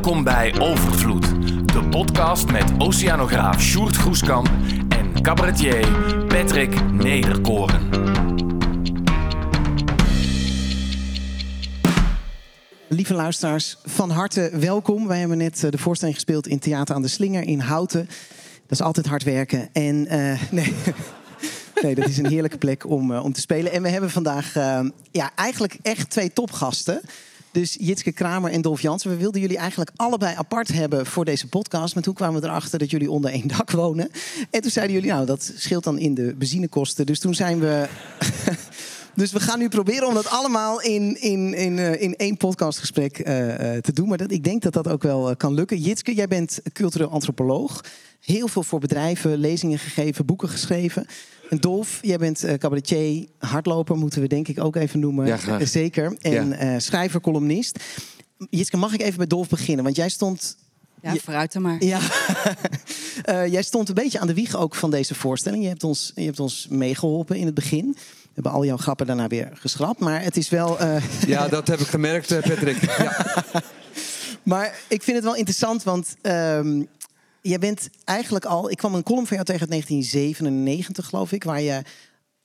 Welkom bij Overvloed, de podcast met oceanograaf Sjoerd Groeskamp en cabaretier Patrick Nederkoren. Lieve luisteraars, van harte welkom. Wij hebben net eh, de voorstelling gespeeld in Theater aan de Slinger in Houten. Dat is altijd hard werken. En eh, nee. nee, dat is een heerlijke plek om, eh, om te spelen. En we hebben vandaag ja, eigenlijk echt twee topgasten. Dus Jitske Kramer en Dolf Jansen. We wilden jullie eigenlijk allebei apart hebben voor deze podcast. Maar toen kwamen we erachter dat jullie onder één dak wonen. En toen zeiden jullie, nou, dat scheelt dan in de benzinekosten. Dus toen zijn we... Dus we gaan nu proberen om dat allemaal in, in, in, eh, in één podcastgesprek eh, eh, te doen. Maar dat, ik denk dat dat ook wel kan lukken. Jitske, jij bent cultureel antropoloog. Heel veel voor bedrijven, lezingen gegeven, boeken geschreven. En Dolf, jij bent eh, cabaretier, hardloper moeten we denk ik ook even noemen. Ja, graag. Zeker. En eh, schrijver, columnist. Jitske, mag ik even bij Dolf beginnen? Want jij stond Ja, Je- vooruit dan maar. ja, Eh, jij stond een beetje aan de wieg ook van deze voorstelling. Je hebt ons, je hebt ons meegeholpen in het begin. We hebben al jouw grappen daarna weer geschrapt. Maar het is wel. eh, Ja, dat heb ik gemerkt, eh, Patrick. Ja. maar ik vind het wel interessant, want ehm, jij bent eigenlijk al. Ik kwam een column van jou tegen uit 1997, geloof ik, waar je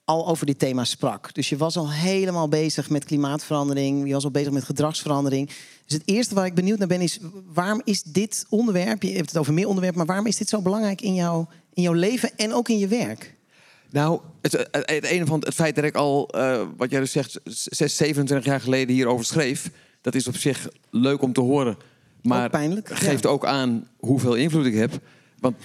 al over dit thema sprak. Dus je was al helemaal bezig met klimaatverandering. Je was al bezig met gedragsverandering. Dus het eerste waar ik benieuwd naar ben is... waarom is dit onderwerp... je hebt het over meer onderwerpen... maar waarom is dit zo belangrijk in, jou, in jouw leven en ook in je werk? Nou, het, het, van het feit dat ik al, eh, wat jij dus zegt, 6, 27 jaar geleden hierover schreef, dat is op zich leuk om te horen. Maar Ook pijnlijk, geeft ja. ook aan hoeveel invloed ik heb. Want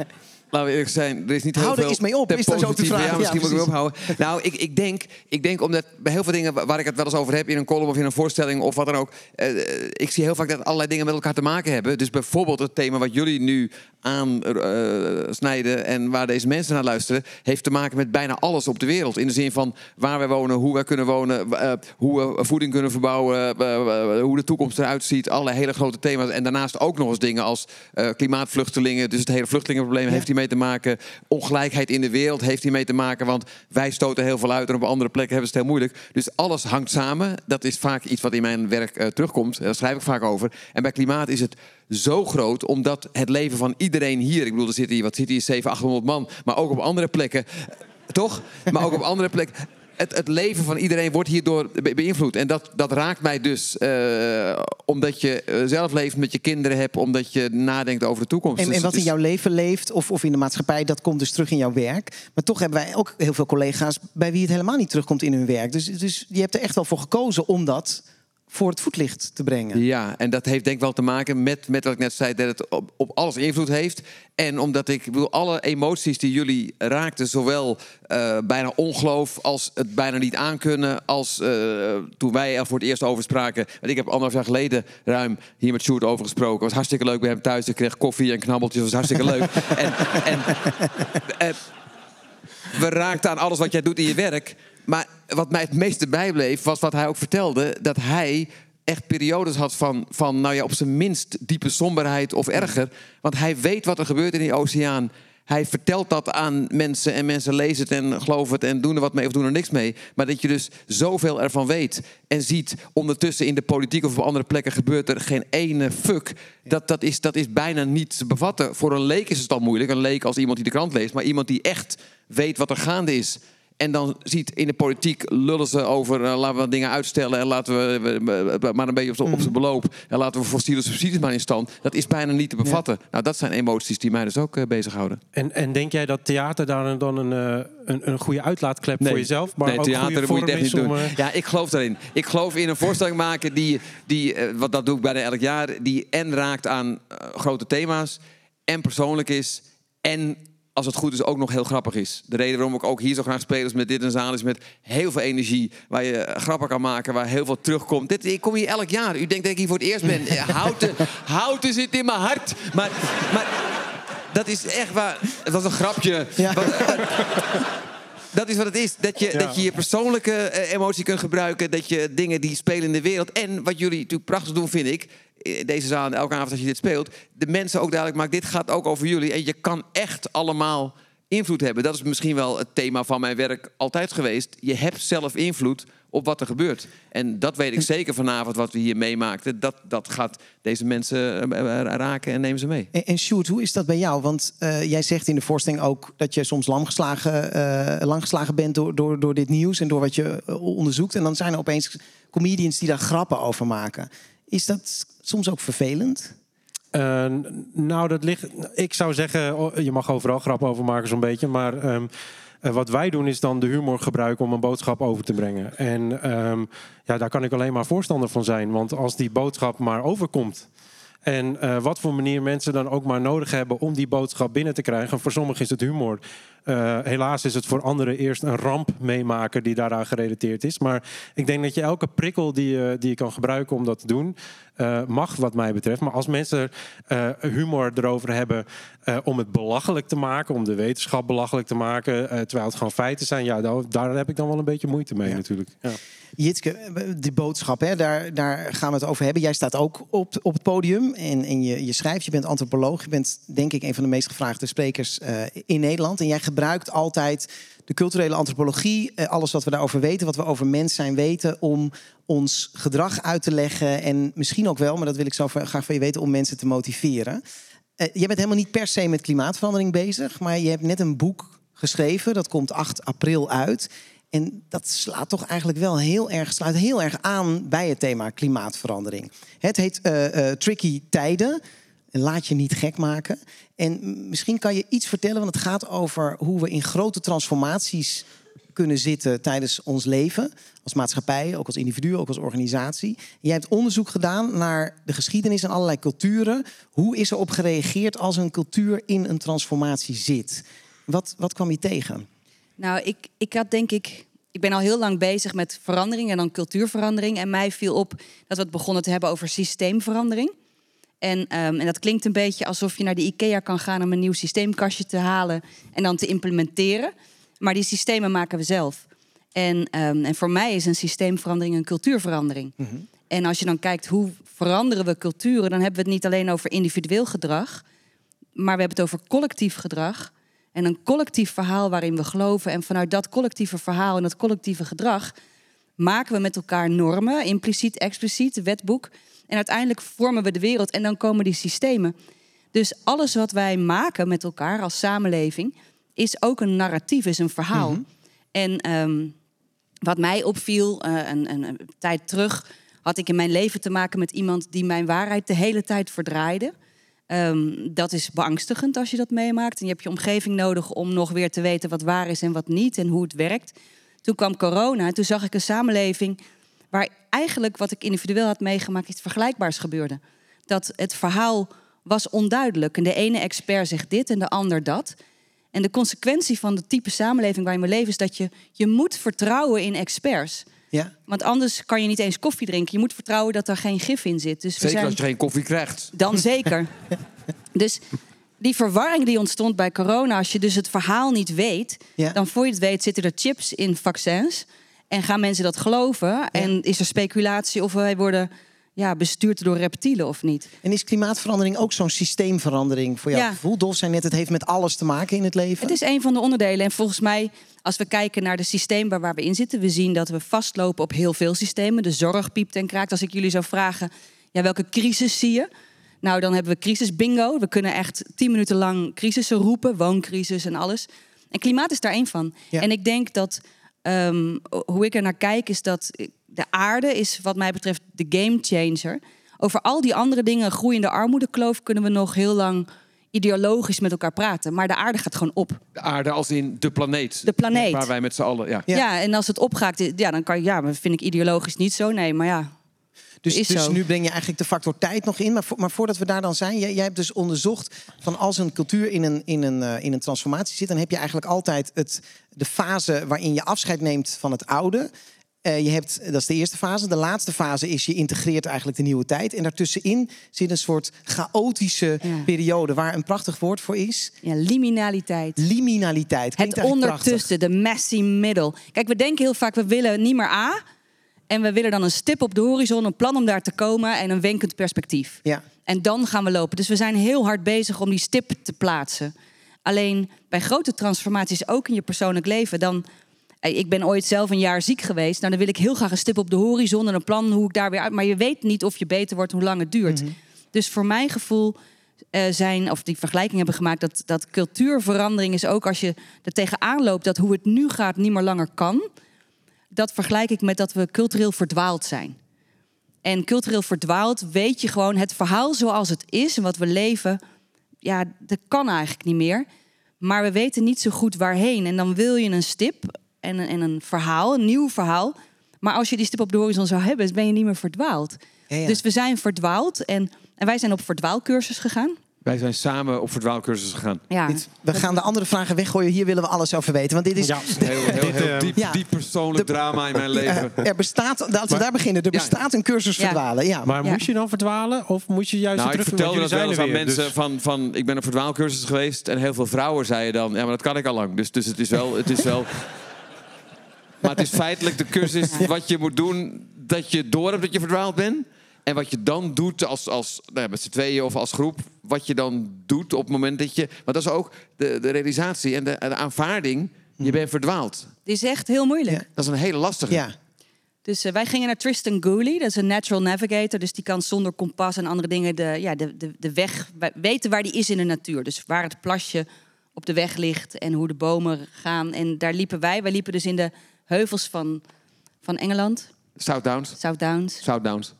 laten we eerlijk zijn, er is niet heel Hou er veel eens mee op, is dan zo te vragen. Ja, misschien Ja, moet ik ophouden. Nou, ik, ik, denk, ik denk omdat bij heel veel dingen wa- waar ik het wel eens over heb in een column of in een voorstelling of wat dan ook, eh, ik zie heel vaak dat allerlei dingen met elkaar te maken hebben. Dus bijvoorbeeld het thema wat jullie nu aansnijden en waar deze mensen naar luisteren, heeft te maken met bijna alles op de wereld. In de zin van waar wij wonen, hoe wij kunnen wonen, eh, hoe we voeding kunnen verbouwen, eh, eh, hoe de toekomst eruit ziet. Allerlei hele grote thema's. En daarnaast ook nog eens dingen als eh, klimaatvluchtelingen. Dus het hele vluchtelingenprobleem heeft hiermee te maken. Ongelijkheid in de wereld heeft hiermee te maken. Want wij stoten heel veel uit en op andere plekken hebben ze het heel moeilijk. Dus alles hangt samen. Dat is vaak iets wat in mijn werk eh, terugkomt. Daar schrijf ik vaak over. En bij klimaat is het zo groot, omdat het leven van iedereen hier... Ik bedoel, er zit hier, wat zit hier, 700, 800 man. Maar ook op andere plekken, eh, toch? Maar ook op andere plekken... Het, het leven van iedereen wordt hierdoor be- beïnvloed. En dat, dat raakt mij dus. eh, omdat je eh, zelf leeft, met je kinderen hebt, omdat je nadenkt over de toekomst. En, Dus en wat in jouw leven leeft of, of in de maatschappij, dat komt dus terug in jouw werk. Maar toch hebben wij ook heel veel collega's bij wie het helemaal niet terugkomt in hun werk. Dus, dus je hebt er echt wel voor gekozen om dat voor het voetlicht te brengen. Ja, en dat heeft denk ik wel te maken met, met wat ik net zei, dat het op, op alles invloed heeft. En omdat ik, ik bedoel, alle emoties die jullie raakten, zowel eh, bijna ongeloof als het bijna niet aankunnen, als eh, toen wij er voor het eerst over spraken. Want ik heb anderhalf jaar geleden ruim hier met Sjoerd over gesproken. Het was hartstikke leuk bij hem thuis. Ik kreeg koffie en knabbeltjes, was hartstikke leuk. en, en, en we raakten aan alles wat jij doet in je werk. Maar wat mij het meeste bijbleef, was wat hij ook vertelde: dat hij echt periodes had van, van nou ja, op zijn minst diepe somberheid of erger. Want hij weet wat er gebeurt in die oceaan. Hij vertelt dat aan mensen en mensen lezen het en geloven het en doen er wat mee of doen er niks mee. Maar dat je dus zoveel ervan weet en ziet ondertussen in de politiek of op andere plekken gebeurt er geen ene fuck. Dat, dat, is, dat is bijna niet te bevatten. Voor een leek is het al moeilijk. Een leek als iemand die de krant leest, maar iemand die echt weet wat er gaande is. En dan ziet in de politiek lullen ze over eh, laten we dingen uitstellen en laten we, we- we- we- maar een beetje op, zijn beloop en laten we fossiele subsidies maar in stand. Dat is bijna niet te bevatten. Nou, dat zijn emoties die mij dus ook eh, bezighouden. En, en denk jij dat theater daar dan een, eh, een, een goede uitlaatklep voor jezelf, maar nee, ook theater moet je echt niet doen. Ja, ik geloof daarin. Ik geloof in een voorstelling maken die, die wat dat doe ik bijna elk jaar, die en raakt aan grote thema's en persoonlijk is en als het goed is ook nog heel grappig is. De reden waarom ik ook hier zo graag speel is met dit een zaal is met heel veel energie, waar je eh, grappen kan maken, waar heel veel terugkomt. Dit, ik kom hier elk jaar. U denkt dat ik hier voor het eerst ben. Eh, Houten, houten zit in mijn hart. Maar, maar dat is echt waar. Het was een grapje. Ja. Wat- dat is wat het is. Dat je, Ja. dat je je persoonlijke eh, emotie kunt gebruiken. Dat je dingen die spelen in de wereld. En wat jullie natuurlijk prachtig doen, vind ik. In Deze zaal en elke avond als je dit speelt. De mensen ook duidelijk maakt. Dit gaat ook over jullie. En je kan echt allemaal invloed hebben. Dat is misschien wel het thema van mijn werk altijd geweest. Je hebt zelf invloed op wat er gebeurt. En dat weet ik zeker vanavond, wat we hier meemaakten. Dat, dat gaat deze mensen eh, eh, raken en nemen ze mee. En, en Sjoerd, hoe is dat bij jou? Want eh, jij zegt in de voorstelling ook dat je soms lamgeslagen, uh, langgeslagen bent door, door, door dit nieuws en door wat je onderzoekt. En dan zijn er opeens comedians die daar grappen over maken. Is dat soms ook vervelend? Uh, nou, dat ligt. Ik zou zeggen, je mag overal grappen over maken, zo'n beetje. Maar um, uh, wat wij doen is dan de humor gebruiken om een boodschap over te brengen. En um, ja, daar kan ik alleen maar voorstander van zijn. Want als die boodschap maar overkomt. En uh, wat voor manier mensen dan ook maar nodig hebben om die boodschap binnen te krijgen. Voor sommigen is het humor. Uh, helaas is het voor anderen eerst een ramp meemaken die daaraan gerelateerd is. Maar ik denk dat je elke prikkel die je, die je kan gebruiken om dat te doen, uh, mag wat mij betreft. Maar als mensen uh, humor erover hebben om het belachelijk te maken, om de wetenschap belachelijk te maken, terwijl het gewoon feiten zijn, ja, daar, daar, heb ik dan wel een beetje moeite mee ja. natuurlijk. Ja. Jitske, die boodschap, hè, daar, daar gaan we het over hebben. Jij staat ook op, op het podium en, en je, je schrijft, je bent antropoloog. Je bent denk ik een van de meest gevraagde sprekers in Nederland. En jij gebruikt altijd de culturele antropologie, eh, alles wat we daarover weten, wat we over mens zijn weten, om ons gedrag uit te leggen en misschien ook wel, maar dat wil ik zo graag van je weten, om mensen te motiveren. Uh, je bent helemaal niet per se met klimaatverandering bezig, maar je hebt net een boek geschreven, dat komt 8 april uit. En dat slaat toch eigenlijk wel heel erg, sluit heel erg aan bij het thema klimaatverandering. Het heet uh, Tricky Tijden. Laat je niet gek maken. En misschien kan je iets vertellen, want het gaat over hoe we in grote transformaties kunnen zitten tijdens ons leven. Als maatschappij, ook als individu, ook als organisatie. Jij hebt onderzoek gedaan naar de geschiedenis en allerlei culturen. Hoe is er op gereageerd als een cultuur in een transformatie zit? Wat, wat kwam je tegen? Nou, ik, ik had denk ik. Ik ben al heel lang bezig met verandering en dan cultuurverandering. En mij viel op dat we het begonnen te hebben over systeemverandering. En, um, en, dat klinkt een beetje alsof je naar de IKEA kan gaan om een nieuw systeemkastje te halen en dan te implementeren. Maar die systemen maken we zelf. En, um, en voor mij is een systeemverandering een cultuurverandering. Mm -hmm. En als je dan kijkt hoe veranderen we culturen, dan hebben we het niet alleen over individueel gedrag, maar we hebben het over collectief gedrag. En een collectief verhaal waarin we geloven. En vanuit dat collectieve verhaal en dat collectieve gedrag maken we met elkaar normen, impliciet, expliciet, wetboek. En uiteindelijk vormen we de wereld en dan komen die systemen. Dus alles wat wij maken met elkaar als samenleving is ook een narratief, is een verhaal. Mm -hmm. En um, wat mij opviel, uh, een, een, een, tijd terug had ik in mijn leven te maken met iemand die mijn waarheid de hele tijd verdraaide. Um, dat is beangstigend als je dat meemaakt. En je hebt je omgeving nodig om nog weer te weten wat waar is en wat niet en hoe het werkt. Toen kwam corona en toen zag ik een samenleving waar eigenlijk wat ik individueel had meegemaakt iets vergelijkbaars gebeurde. Dat het verhaal was onduidelijk. En de ene expert zegt dit en de ander dat. En de consequentie van de type samenleving waarin we leven is dat je, je moet vertrouwen in experts. Ja. Want anders kan je niet eens koffie drinken. Je moet vertrouwen dat er geen gif in zit. Dus zeker we zijn... als je geen koffie krijgt. Dan zeker. dus die verwarring die ontstond bij corona, als je dus het verhaal niet weet, ja. dan voor je het weet zitten er chips in vaccins. En gaan mensen dat geloven? Ja. En is er speculatie of wij worden ja, bestuurd door reptielen of niet? En is klimaatverandering ook zo'n systeemverandering voor jouw Ja. gevoel? Dolf zei net, het heeft met alles te maken in het leven. Het is een van de onderdelen. En volgens mij, als we kijken naar de systeem waar we in zitten, we zien dat we vastlopen op heel veel systemen. De zorg piept en kraakt. Als ik jullie zou vragen, ja, welke crisis zie je? Nou, dan hebben we crisis bingo. We kunnen echt tien minuten lang crisissen roepen, wooncrisis en alles. En klimaat is daar één van. Ja. En ik denk dat um, hoe ik er naar kijk, is dat de aarde is wat mij betreft de game changer. Over al die andere dingen, groeiende armoedekloof, kunnen we nog heel lang ideologisch met elkaar praten. Maar de aarde gaat gewoon op. De aarde als in de planeet. De planeet. Waar wij met z'n allen... Ja. Ja. ja. en als het opgaat, ja, dan kan je, ja, vind ik ideologisch niet zo. Nee, maar ja. Dus, is dus zo. nu breng je eigenlijk de factor tijd nog in. Maar, maar voordat we daar dan zijn, jij, jij hebt dus onderzocht van als een cultuur in een, in, een, uh, in een transformatie zit, dan heb je eigenlijk altijd het, de fase waarin je afscheid neemt van het oude. Uh, je hebt, dat is de eerste fase. De laatste fase is je integreert eigenlijk de nieuwe tijd. En daartussenin zit een soort chaotische Ja. periode waar een prachtig woord voor is. Ja, liminaliteit. Liminaliteit. Klinkt Het ondertussen, de messy middle. Kijk, we denken heel vaak, we willen niet meer A. En we willen dan een stip op de horizon, een plan om daar te komen en een wenkend perspectief. Ja. En dan gaan we lopen. Dus we zijn heel hard bezig om die stip te plaatsen. Alleen bij grote transformaties, ook in je persoonlijk leven, dan. Ik ben ooit zelf een jaar ziek geweest. Nou, dan wil ik heel graag een stip op de horizon en een plan hoe ik daar weer uit. Maar je weet niet of je beter wordt, hoe lang het duurt. Dus voor mijn gevoel eh, zijn, of die vergelijking hebben gemaakt, dat, dat cultuurverandering is ook als je er tegenaan loopt dat hoe het nu gaat niet meer langer kan. Dat vergelijk ik met dat we cultureel verdwaald zijn. En cultureel verdwaald weet je gewoon het verhaal zoals het is en wat we leven. Ja, dat kan eigenlijk niet meer. Maar we weten niet zo goed waarheen. En dan wil je een stip en een, en een verhaal, een nieuw verhaal. Maar als je die stip op de horizon zou hebben, dan ben je niet meer verdwaald. Ja, ja. Dus we zijn verdwaald en, en wij zijn op verdwaalcursus gegaan. Wij zijn samen op verdwaalcursus gegaan. Ja. Dit- we gaan de andere vragen weggooien. Hier willen we alles over weten. Want dit is. Ja. Heel, heel, Dit, heel diep, ja. diep persoonlijk De- drama in mijn leven. eh, er bestaat, als we Maar- daar beginnen, er Ja. bestaat een cursus Ja. verdwalen. Ja. Maar Ja. moest je dan verdwalen? Of moest je juist Nou, ik vertelde dat wel eens aan er mensen dus- van, van... Ik ben op verdwaalcursus geweest en heel veel vrouwen zeiden dan... Ja, maar dat kan ik al lang. Dus, dus het is wel... Het is wel maar het is feitelijk de cursus wat je moet doen... dat je door hebt dat je verdwaald bent. En wat je dan doet als, als nou ja, met z'n tweeën of als groep... wat je dan doet op het moment dat je... Maar dat is ook de, de realisatie en de, de aanvaarding... je bent verdwaald. Die is echt heel moeilijk. Ja. Dat is een hele lastige. ja. Dus eh, wij gingen naar Tristan Gooley, dat is een natural navigator. Dus die kan zonder kompas en andere dingen de, ja, de, de, de weg weten waar die is in de natuur. Dus waar het plasje op de weg ligt en hoe de bomen gaan. En daar liepen wij. Wij liepen dus in de heuvels van, van Engeland, South Downs. South Downs. South Downs.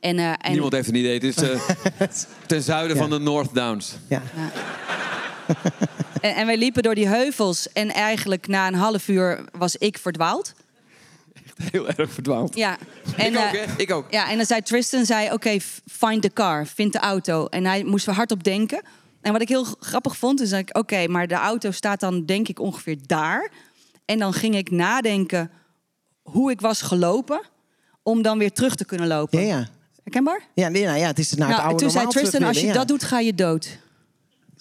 En, eh, en Niemand heeft een idee. Het is eh, ten zuiden Ja. van de North Downs. ja. En, en wij liepen door die heuvels. En eigenlijk na een half uur was ik verdwaald. Heel erg verdwaald. Ja. En, ik ook, eh? Ik ook. Ja, en dan zei Tristan, zei, oké, find the car, vind de auto. En hij moest we hardop denken. En wat ik heel grappig vond, is dat ik, oké, maar de auto staat dan denk ik ongeveer daar. En dan ging ik nadenken hoe ik was gelopen, om dan weer terug te kunnen lopen. Ja, ja. Herkenbaar? Ja, nee, nou ja, het is naar het nou, oude toen zei Tristan, als je dat doet, ga je dood. ja.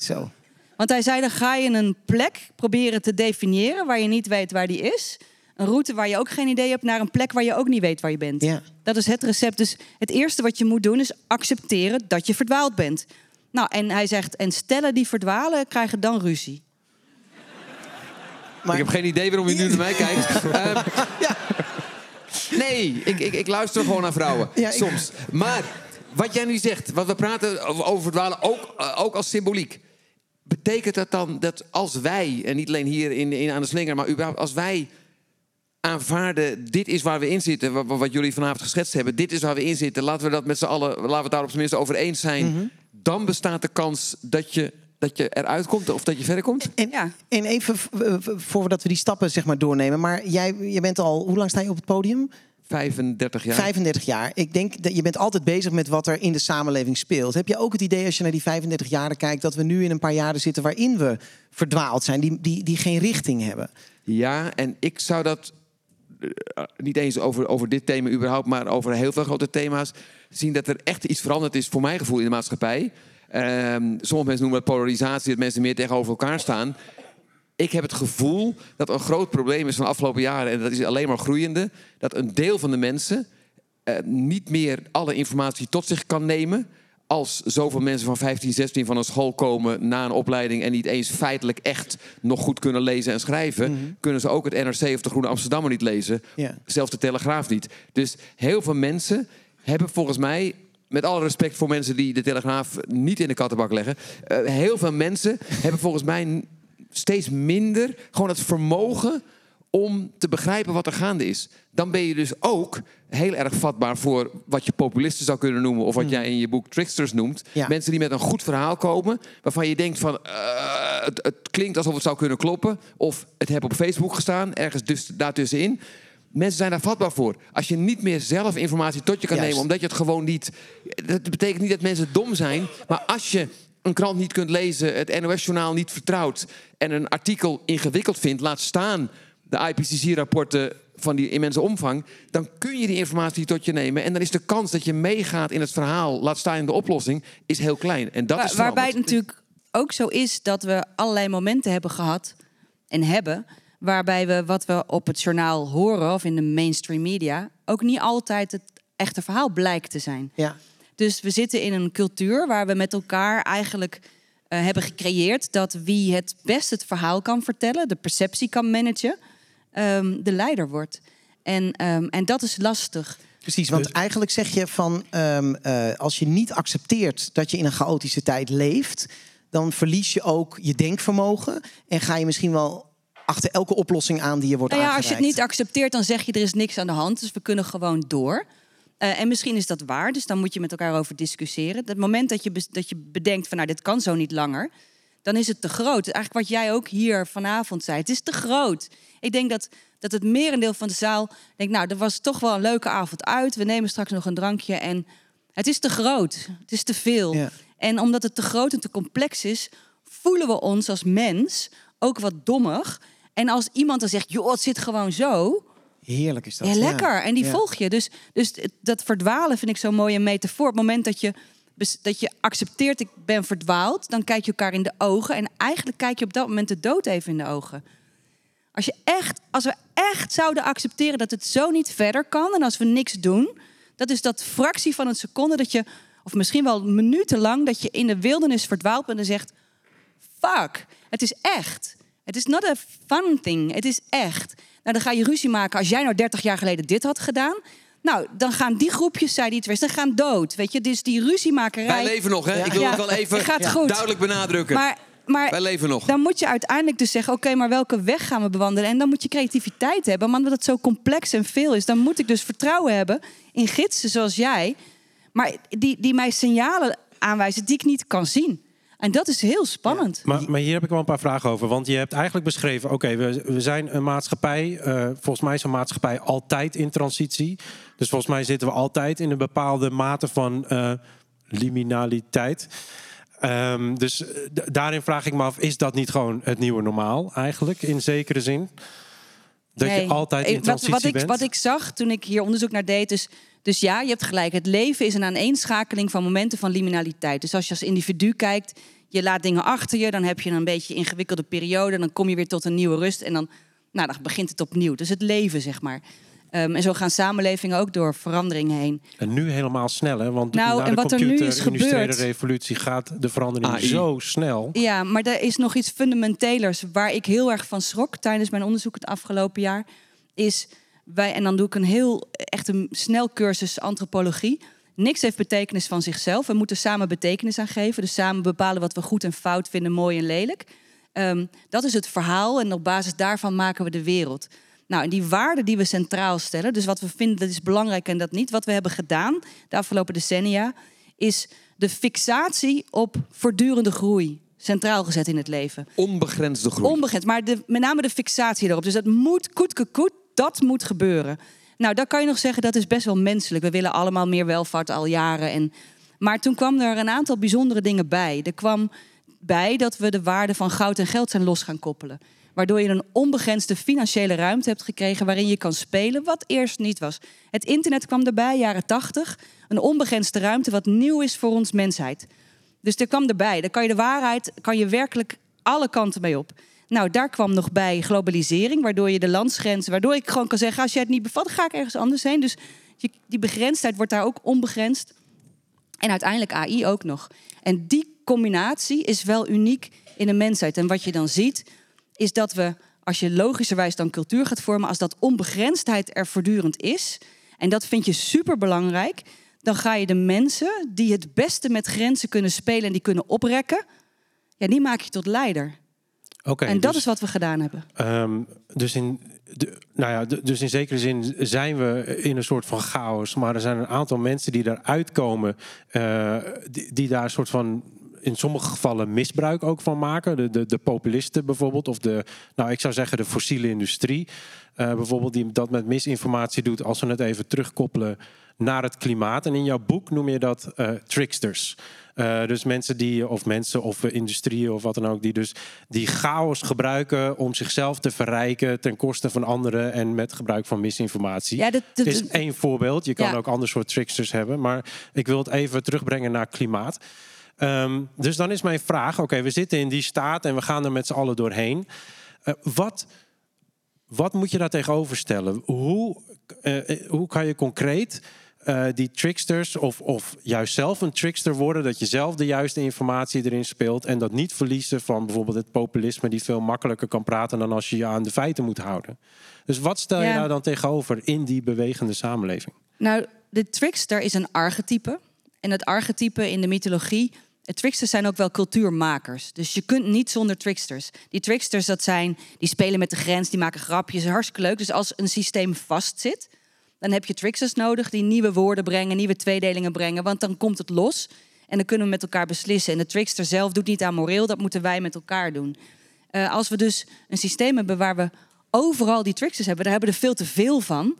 Zo. Want hij zei, dan ga je een plek proberen te definiëren waar je niet weet waar die is. Een route waar je ook geen idee hebt, naar een plek waar je ook niet weet waar je bent. Ja. Dat is het recept. Dus het eerste wat je moet doen is accepteren dat je verdwaald bent. Nou, en hij zegt, en stellen die verdwalen krijgen dan ruzie. Maar- Ik heb geen idee waarom je nu naar mij kijkt. Ehm, Nee, ik, ik, ik luister gewoon naar vrouwen. Ja, ik- Soms. Maar wat jij nu zegt, wat we praten over, over verdwalen, ook, eh, ook als symboliek. Betekent dat dan dat als wij, en niet alleen hier in, in aan de slinger, maar überhaupt als wij aanvaarden, dit is waar we in zitten, wat, wat jullie vanavond geschetst hebben, dit is waar we in zitten, laten we dat met z'n allen, laten we het daar op zijn minst over eens zijn, Mhm. dan bestaat de kans dat je, dat je eruit komt of dat je verder komt? En, Ja. en even voordat we die stappen zeg maar doornemen. Maar jij je bent al, hoe lang sta je op het podium? 35 jaar. 35 jaar. Ik denk dat je bent altijd bezig met wat er in de samenleving speelt. Heb je ook het idee als je naar die 35 jaren kijkt... dat we nu in een paar jaren zitten waarin we verdwaald zijn... die, die, die geen richting hebben? Ja, en ik zou dat eh, niet eens over, over dit thema überhaupt, maar over heel veel grote thema's zien dat er echt iets veranderd is, voor mijn gevoel, in de maatschappij. Ehm, sommige mensen noemen het polarisatie, dat mensen meer tegenover elkaar staan. Ik heb het gevoel dat een groot probleem is van de afgelopen jaren, en dat is alleen maar groeiende, dat een deel van de mensen eh, niet meer alle informatie tot zich kan nemen. Als zoveel mensen van 15, 16 van een school komen na een opleiding en niet eens feitelijk echt nog goed kunnen lezen en schrijven, kunnen ze ook het NRC of de Groene Amsterdammer niet lezen. Zelfs de Telegraaf niet. Dus heel veel mensen hebben volgens mij, met alle respect voor mensen die de Telegraaf niet in de kattenbak leggen, eh, heel veel mensen hebben volgens mij steeds minder gewoon het vermogen om te begrijpen wat er gaande is. Dan ben je dus ook heel erg vatbaar voor wat je populisten zou kunnen noemen... of wat jij in je boek tricksters noemt. Ja. Mensen die met een goed verhaal komen... waarvan je denkt van, eh, het, het klinkt alsof het zou kunnen kloppen... of het heb op Facebook gestaan, ergens dus daartussenin... Mensen zijn daar vatbaar voor. Als je niet meer zelf informatie tot je kan Juist. nemen, omdat je het gewoon niet. Dat betekent niet dat mensen dom zijn, maar als je een krant niet kunt lezen, het NOS-journaal niet vertrouwt en een artikel ingewikkeld vindt, laat staan de IPCC-rapporten van die immense omvang, dan kun je die informatie tot je nemen en dan is de kans dat je meegaat in het verhaal, laat staan in de oplossing, is heel klein. En dat Waar- is waarbij het natuurlijk ook zo is dat we allerlei momenten hebben gehad en hebben. Waarbij we wat we op het journaal horen of in de mainstream media ook niet altijd het echte verhaal blijkt te zijn. Ja. Dus we zitten in een cultuur waar we met elkaar eigenlijk eh, hebben gecreëerd dat wie het best het verhaal kan vertellen, de perceptie kan managen, ehm, de leider wordt. En, ehm, en dat is lastig. Precies, want eigenlijk zeg je van ehm, eh, als je niet accepteert dat je in een chaotische tijd leeft, dan verlies je ook je denkvermogen en ga je misschien wel achter elke oplossing aan die je wordt Nou ja, als je het niet accepteert, dan zeg je er is niks aan de hand. Dus we kunnen gewoon door. Eh, en misschien is dat waar, dus dan moet je met elkaar over discussiëren. Het moment dat je, dat je bedenkt van nou, dit kan zo niet langer, dan is het te groot. Eigenlijk wat jij ook hier vanavond zei, het is te groot. Ik denk dat, dat het merendeel van de zaal denkt, nou, er was toch wel een leuke avond uit. We nemen straks nog een drankje en het is te groot. Het is te veel. Ja. En omdat het te groot en te complex is, voelen we ons als mens ook wat dommig. En als iemand dan zegt, joh, het zit gewoon zo. Heerlijk is dat. Ja, lekker. En die Ja. volg je. Dus, dus dat verdwalen vind ik zo'n mooie metafoor. Op het moment dat je, dat je accepteert, ik ben verdwaald, dan kijk je elkaar in de ogen. En eigenlijk kijk je op dat moment de dood even in de ogen. Als, je echt, als we echt zouden accepteren dat het zo niet verder kan en als we niks doen, dat is dat fractie van een seconde dat je, of misschien wel minutenlang, dat je in de wildernis verdwaald bent en zegt: Fuck, het is echt. Het is not a fun thing. Het is echt. Nou, dan ga je ruzie maken als jij nou 30 jaar geleden dit had gedaan. Nou, dan gaan die groepjes, zei die wees, dan gaan dood. Weet je, dus die ruziemakerij. Wij leven nog, hè? Ja. Ik wil Ja, het wel even gaat goed. duidelijk benadrukken. Maar, maar Wij leven nog. dan moet je uiteindelijk dus zeggen: oké, maar welke weg gaan we bewandelen? En dan moet je creativiteit hebben. Maar omdat het zo complex en veel is, dan moet ik dus vertrouwen hebben in gidsen zoals jij. Maar die, die mij signalen aanwijzen die ik niet kan zien. En dat is heel spannend. Maar, maar hier heb ik wel een paar vragen over. Want je hebt eigenlijk beschreven, oké, we, we zijn een maatschappij. eh, volgens mij is een maatschappij altijd in transitie. Dus volgens mij zitten we altijd in een bepaalde mate van eh, liminaliteit. Ehm, dus eh, daarin vraag ik me af, is dat niet gewoon het nieuwe normaal eigenlijk, in zekere zin? Dat Nee. je altijd in wat, transitie wat ik, bent? Wat ik zag toen ik hier onderzoek naar deed, is... Dus ja, je hebt gelijk. Het leven is een aaneenschakeling van momenten van liminaliteit. Dus als je als individu kijkt, je laat dingen achter je... dan heb je een beetje een ingewikkelde periode... dan kom je weer tot een nieuwe rust en dan, nou, dan begint het opnieuw. Dus het leven, zeg maar. Ehm, en zo gaan samenlevingen ook door veranderingen heen. En nu helemaal snel, hè? Want Nou, na en de wat er nu is gebeurd- revolutie gaat de verandering AI. zo snel. Ja, maar er is nog iets fundamentelers waar ik heel erg van schrok tijdens mijn onderzoek het afgelopen jaar. Is wij, en dan doe ik een heel echt een snelcursus antropologie. Niks heeft betekenis van zichzelf. We moeten samen betekenis aan geven. Dus samen bepalen wat we goed en fout vinden, mooi en lelijk. Ehm, dat is het verhaal en op basis daarvan maken we de wereld. Nou, en die waarden die we centraal stellen, dus wat we vinden dat is belangrijk en dat niet, wat we hebben gedaan de afgelopen decennia, is de fixatie op voortdurende groei centraal gezet in het leven. Onbegrensde groei. Onbegrensd, maar de, met name de fixatie erop. Dus dat moet, koet, koet, koet, dat moet gebeuren. Nou, dan kan je nog zeggen, dat is best wel menselijk. We willen allemaal meer welvaart al jaren. En, maar toen kwam er een aantal bijzondere dingen bij. Er kwam bij dat we de waarde van goud en geld zijn los gaan koppelen. Waardoor je een onbegrensde financiële ruimte hebt gekregen waarin je kan spelen, wat eerst niet was. Het internet kwam erbij, jaren 80. Een onbegrensde ruimte wat nieuw is voor ons mensheid. Dus er kwam erbij. Dan kan je de waarheid, kan je werkelijk alle kanten mee op. Nou, daar kwam nog bij globalisering, waardoor je de landsgrenzen, waardoor ik gewoon kan zeggen, als jij het niet bevat, ga ik ergens anders heen. Dus die begrensdheid wordt daar ook onbegrensd. En uiteindelijk AI ook nog. En die combinatie is wel uniek in de mensheid. En wat je dan ziet, is dat we, als je logischerwijs dan cultuur gaat vormen, als dat onbegrensdheid er voortdurend is, en dat vind je super belangrijk, dan ga je de mensen die het beste met grenzen kunnen spelen en die kunnen oprekken, ja, die maak je tot leider. Oké, en dat dus- is wat we gedaan hebben. Ehm, dus, in, de, nou ja, de- dus in zekere zin zijn we in een soort van chaos. Maar er zijn een aantal mensen die daaruit komen. eh, die, die daar een soort van. In sommige gevallen misbruik ook van maken. De, de, de populisten bijvoorbeeld. Of de, nou ik zou zeggen de fossiele industrie. eh, bijvoorbeeld die dat met misinformatie doet. Als we het even terugkoppelen naar het klimaat. En in jouw boek noem je dat eh, tricksters. Eh, dus mensen die, of mensen of industrieën of wat dan ook, die dus die chaos gebruiken om zichzelf te verrijken ten koste van anderen en met gebruik van misinformatie. Ja, dat- dat- is één voorbeeld. Je kan Ja. ook ander soort tricksters hebben, maar ik wil het even terugbrengen naar klimaat. Ehm, dus dan is mijn vraag: oké, we zitten in die staat en we gaan er met z'n allen doorheen. Eh, wat, wat moet je daar tegenover stellen? Hoe, eh, hoe kan je concreet eh, die tricksters, of, of juist zelf een trickster worden, dat je zelf de juiste informatie erin speelt en dat niet verliezen van bijvoorbeeld het populisme, die veel makkelijker kan praten dan als je je aan de feiten moet houden. Dus wat stel je Ja. nou dan tegenover in die bewegende samenleving? Nou, de trickster is een archetype. En het archetype in de mythologie. Tricksters zijn ook wel cultuurmakers. Dus je kunt niet zonder tricksters. Die tricksters, dat zijn, die spelen met de grens, die maken grapjes. Hartstikke leuk. Dus als een systeem vastzit, dan heb je tricksters nodig die nieuwe woorden brengen, nieuwe tweedelingen brengen. Want dan komt het los en dan kunnen we met elkaar beslissen. En de trickster zelf doet niet aan moreel, dat moeten wij met elkaar doen. Eh, als we dus een systeem hebben waar we overal die tricksters hebben, daar hebben we er veel te veel van.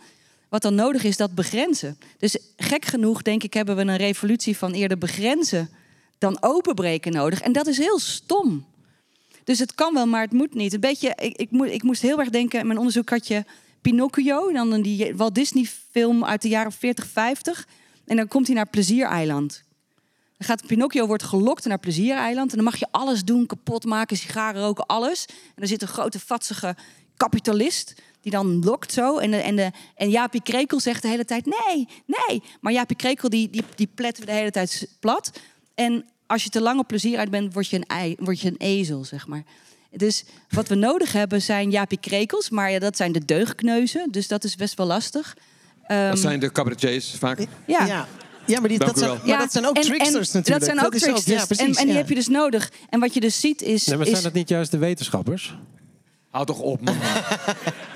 Wat dan nodig is, dat begrenzen. Dus gek genoeg, denk ik, hebben we een revolutie van eerder begrenzen dan openbreken nodig. En dat is heel stom. Dus het kan wel, maar het moet niet. Een beetje, ik, ik, moest, heel erg denken, mijn onderzoek had je Pinocchio, dan die Walt Disney film uit de jaren 40, 50. En dan komt hij naar Pleziereiland. Dan gaat Pinocchio wordt gelokt naar Pleziereiland. En dan mag je alles doen, kapot maken, sigaren roken, alles. En er zit een grote vatsige kapitalist die dan lokt zo. En, en, de, en Jaapie Krekel zegt de hele tijd nee, nee. Maar Jaapie Krekel die, die, die we de hele tijd plat. En als je te lang op plezier uit bent, word je een, ei, word je een ezel, zeg maar. Dus wat we nodig hebben zijn Jaapie Krekels. Maar ja, dat zijn de deugdkneuzen. Dus dat is best wel lastig. Ehm, Dat zijn de cabaretiers vaak. ja. Ja. Ja, maar, die, dat zijn, dat ook en- tricksters en natuurlijk. Dat zijn ook is tricksters. ja, precies, en, en die ja. heb je dus nodig. En wat je dus ziet is... Nee, maar is zijn dat niet juist de wetenschappers? Houd toch op, man.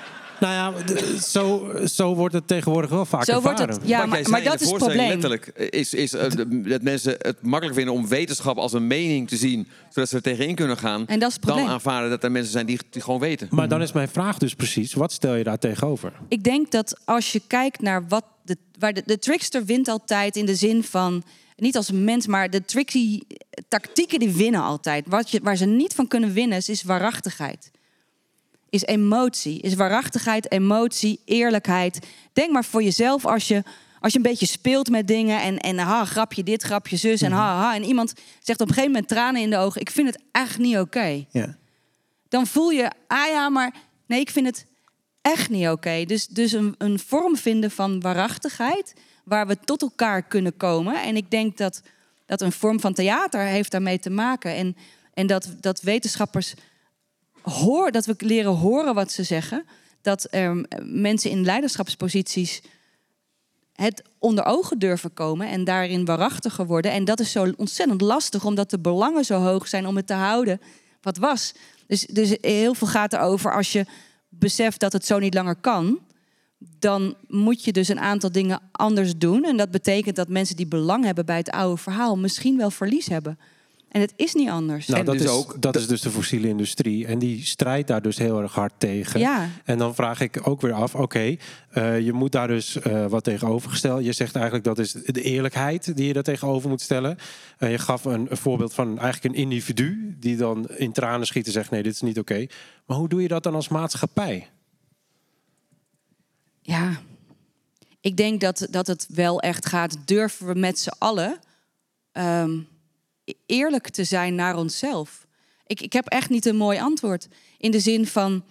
Nou ja, zo, zo wordt het tegenwoordig wel vaak Zo wordt het. Ja, Wat maar, jij zei dat is het probleem. Letterlijk is, is eh, de- dat mensen het makkelijk vinden om wetenschap als een mening te zien, zodat ze er tegenin kunnen gaan. En dat is het dan probleem. aanvaarden dat er mensen zijn die, die gewoon weten. Maar dan is mijn vraag dus precies, wat stel je daar tegenover? Ik denk dat als je kijkt naar wat de, waar de, de trickster wint altijd in de zin van niet als een mens, maar de tricky tactieken die winnen altijd. Wat je, waar ze niet van kunnen winnen is, is waarachtigheid. Is emotie, is waarachtigheid, emotie, eerlijkheid. Denk maar voor jezelf als je, als je een beetje speelt met dingen en, en ha, grapje dit, grapje zus en ha, ha. En iemand zegt op een gegeven moment tranen in de ogen. Ik vind het echt niet oké Ja. dan voel je, ah ja, maar nee, ik vind het echt niet oké. Dus, dus een, een vorm vinden van waarachtigheid, waar we tot elkaar kunnen komen. En ik denk dat, dat een vorm van theater heeft daarmee te maken. En, en dat, dat wetenschappers hoor, dat we leren horen wat ze zeggen. Dat er mensen in leiderschapsposities het onder ogen durven komen en daarin waarachtiger worden. En dat is zo ontzettend lastig, omdat de belangen zo hoog zijn om het te houden wat was. Dus, dus heel veel gaat erover als je beseft dat het zo niet langer kan. Dan moet je dus een aantal dingen anders doen. En dat betekent dat mensen die belang hebben bij het oude verhaal misschien wel verlies hebben. En het is niet anders. Nou, En dat, dus is, ook- dat is dus de fossiele industrie. En die strijdt daar dus heel erg hard tegen. Ja. En dan vraag ik ook weer af, oké, eh, je moet daar dus eh, wat tegenover stellen. Je zegt eigenlijk dat is de eerlijkheid die je daar tegenover moet stellen. Eh, je gaf een, een voorbeeld van eigenlijk een individu die dan in tranen schiet en zegt nee, dit is niet oké. Maar hoe doe je dat dan als maatschappij? Ja, ik denk dat, dat het wel echt gaat. Durven we met z'n allen ehm, eerlijk te zijn naar onszelf? Ik, ik heb echt niet een mooi antwoord. In de zin van.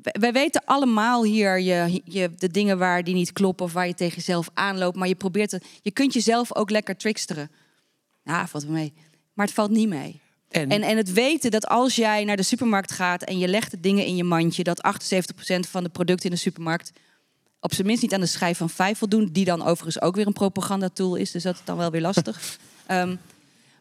wij- weten allemaal hier je, je, de dingen waar die niet kloppen of waar je tegen jezelf aanloopt. Maar je probeert het. Je kunt jezelf ook lekker tricksteren. Nou, valt wel mee. Maar het valt niet mee. En, En, en het weten dat als jij naar de supermarkt gaat en je legt de dingen in je mandje, dat 78% van de producten in de supermarkt op zijn minst niet aan de schijf van vijf voldoen, die dan overigens ook weer een propagandatool is, dus dat is dan wel weer lastig. Ehm,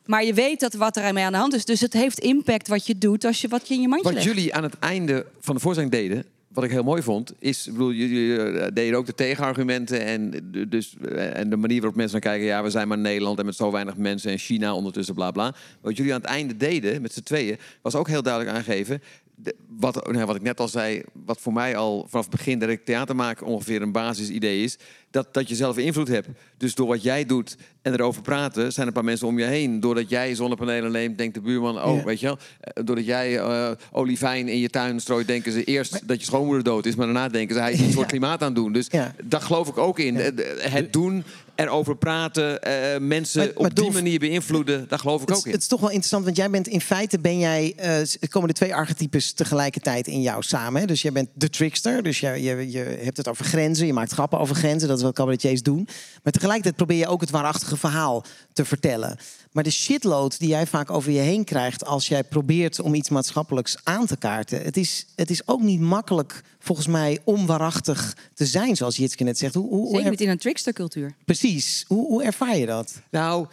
maar je weet dat wat er mee aan de hand is, dus het heeft impact wat je doet als je wat je in je mandje wat legt. jullie aan het einde van de voorstelling deden, wat ik heel mooi vond, is, ik bedoel, jullie eh, deden ook de tegenargumenten en dus, eh, en de manier waarop mensen dan kijken, ja, we zijn maar Nederland en met zo weinig mensen en China ondertussen, bla bla. Wat jullie aan het einde deden met z'n tweeën, was ook heel duidelijk aangeven. De- wat, nou, wat ik net al zei, wat voor mij al vanaf het begin dat ik theater maak ongeveer een basisidee is, dat, dat je zelf invloed hebt. Dus door wat jij doet en erover praten, zijn er een paar mensen om je heen. Doordat jij zonnepanelen neemt, denkt de buurman, oh, Ja. weet je wel. Eh, Doordat jij eh, olivijn in je tuin strooit, denken ze eerst dat je schoonmoeder dood is, maar daarna denken ze, hij is iets voor klimaat aan het doen. Dus Ja. daar geloof ik ook in. Eh, Het doen, erover praten, eh, mensen Maar- maar op die manier beïnvloeden, daar geloof ik Het, ook in. het is toch wel interessant, want jij bent in feite ben jij, eh, s- komen de twee archetypes tegelijkertijd in jou samen. Hè? Dus jij bent de trickster, dus je, je, je hebt het over grenzen, je maakt grappen over grenzen. Dat is wat cabaretiers doen. Maar tegelijkertijd probeer je ook het waarachtige verhaal te vertellen. Maar de shitload die jij vaak over je heen krijgt als jij probeert om iets maatschappelijks aan te kaarten. Het is, het is ook niet makkelijk, volgens mij, om waarachtig te zijn, zoals Jitske net zegt. Hoe, hoe, hoe Zeker er- niet in een trickstercultuur. Precies. Hoe, hoe ervaar je dat? Nou,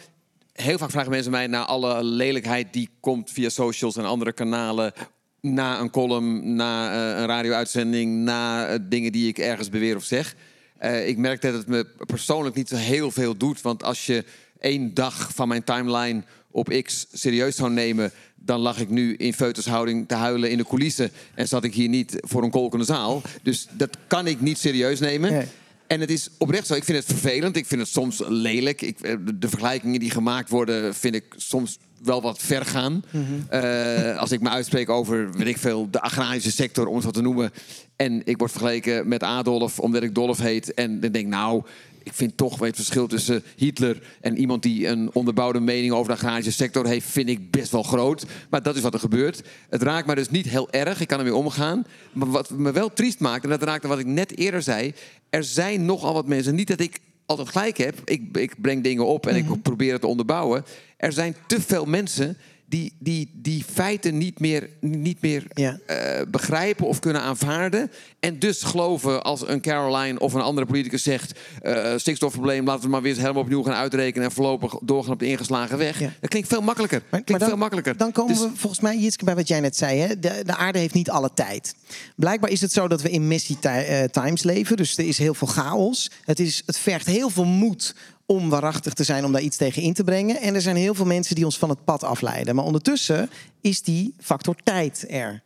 heel vaak vragen mensen mij naar alle lelijkheid die komt via socials en andere kanalen. Na een column, na eh, een radio-uitzending, na eh, dingen die ik ergens beweer of zeg. Eh, ik merk dat het me persoonlijk niet zo heel veel doet. Want als je één dag van mijn timeline op X serieus zou nemen... dan lag ik nu in feutushouding te huilen in de coulissen... en zat ik hier niet voor een kolkende zaal. Dus dat kan ik niet serieus nemen. Nee. En het is oprecht zo. Ik vind het vervelend. Ik vind het soms lelijk. Ik, eh, de- vergelijkingen die gemaakt worden, vind ik soms wel wat ver gaan. Eh, als ik me uitspreek over, weet ik veel, de agrarische sector, om het wat te noemen. En ik word vergeleken met Adolf, omdat ik Dolf heet. En dan denk ik, nou, ik vind toch weet, het verschil tussen Hitler en iemand die een onderbouwde mening over de agrarische sector heeft, vind ik best wel groot. Maar dat is wat er gebeurt. Het raakt me dus niet heel erg. Ik kan ermee omgaan. Maar wat me wel triest maakt, en dat raakte wat ik net eerder zei. Er zijn nogal wat mensen. Niet dat ik altijd gelijk heb. Ik, ik breng dingen op en ik probeer het te onderbouwen. Er zijn te veel mensen die, die, die feiten niet meer, niet meer Ja. eh, begrijpen of kunnen aanvaarden. En dus geloven als een Caroline of een andere politicus zegt... eh stikstofprobleem, laten we maar weer helemaal opnieuw gaan uitrekenen... en voorlopig doorgaan op de ingeslagen weg. Ja. Dat klinkt veel makkelijker. klinkt dan, veel makkelijker. Dan komen Dus- we volgens mij, Jitske, bij wat jij net zei. Hè? De, de aarde heeft niet alle tijd. Blijkbaar is het zo dat we in messy eh, times leven. Dus er is heel veel chaos. Het, is, het vergt heel veel moed om waarachtig te zijn, om daar iets tegen in te brengen. En er zijn heel veel mensen die ons van het pad afleiden. Maar ondertussen is die factor tijd er.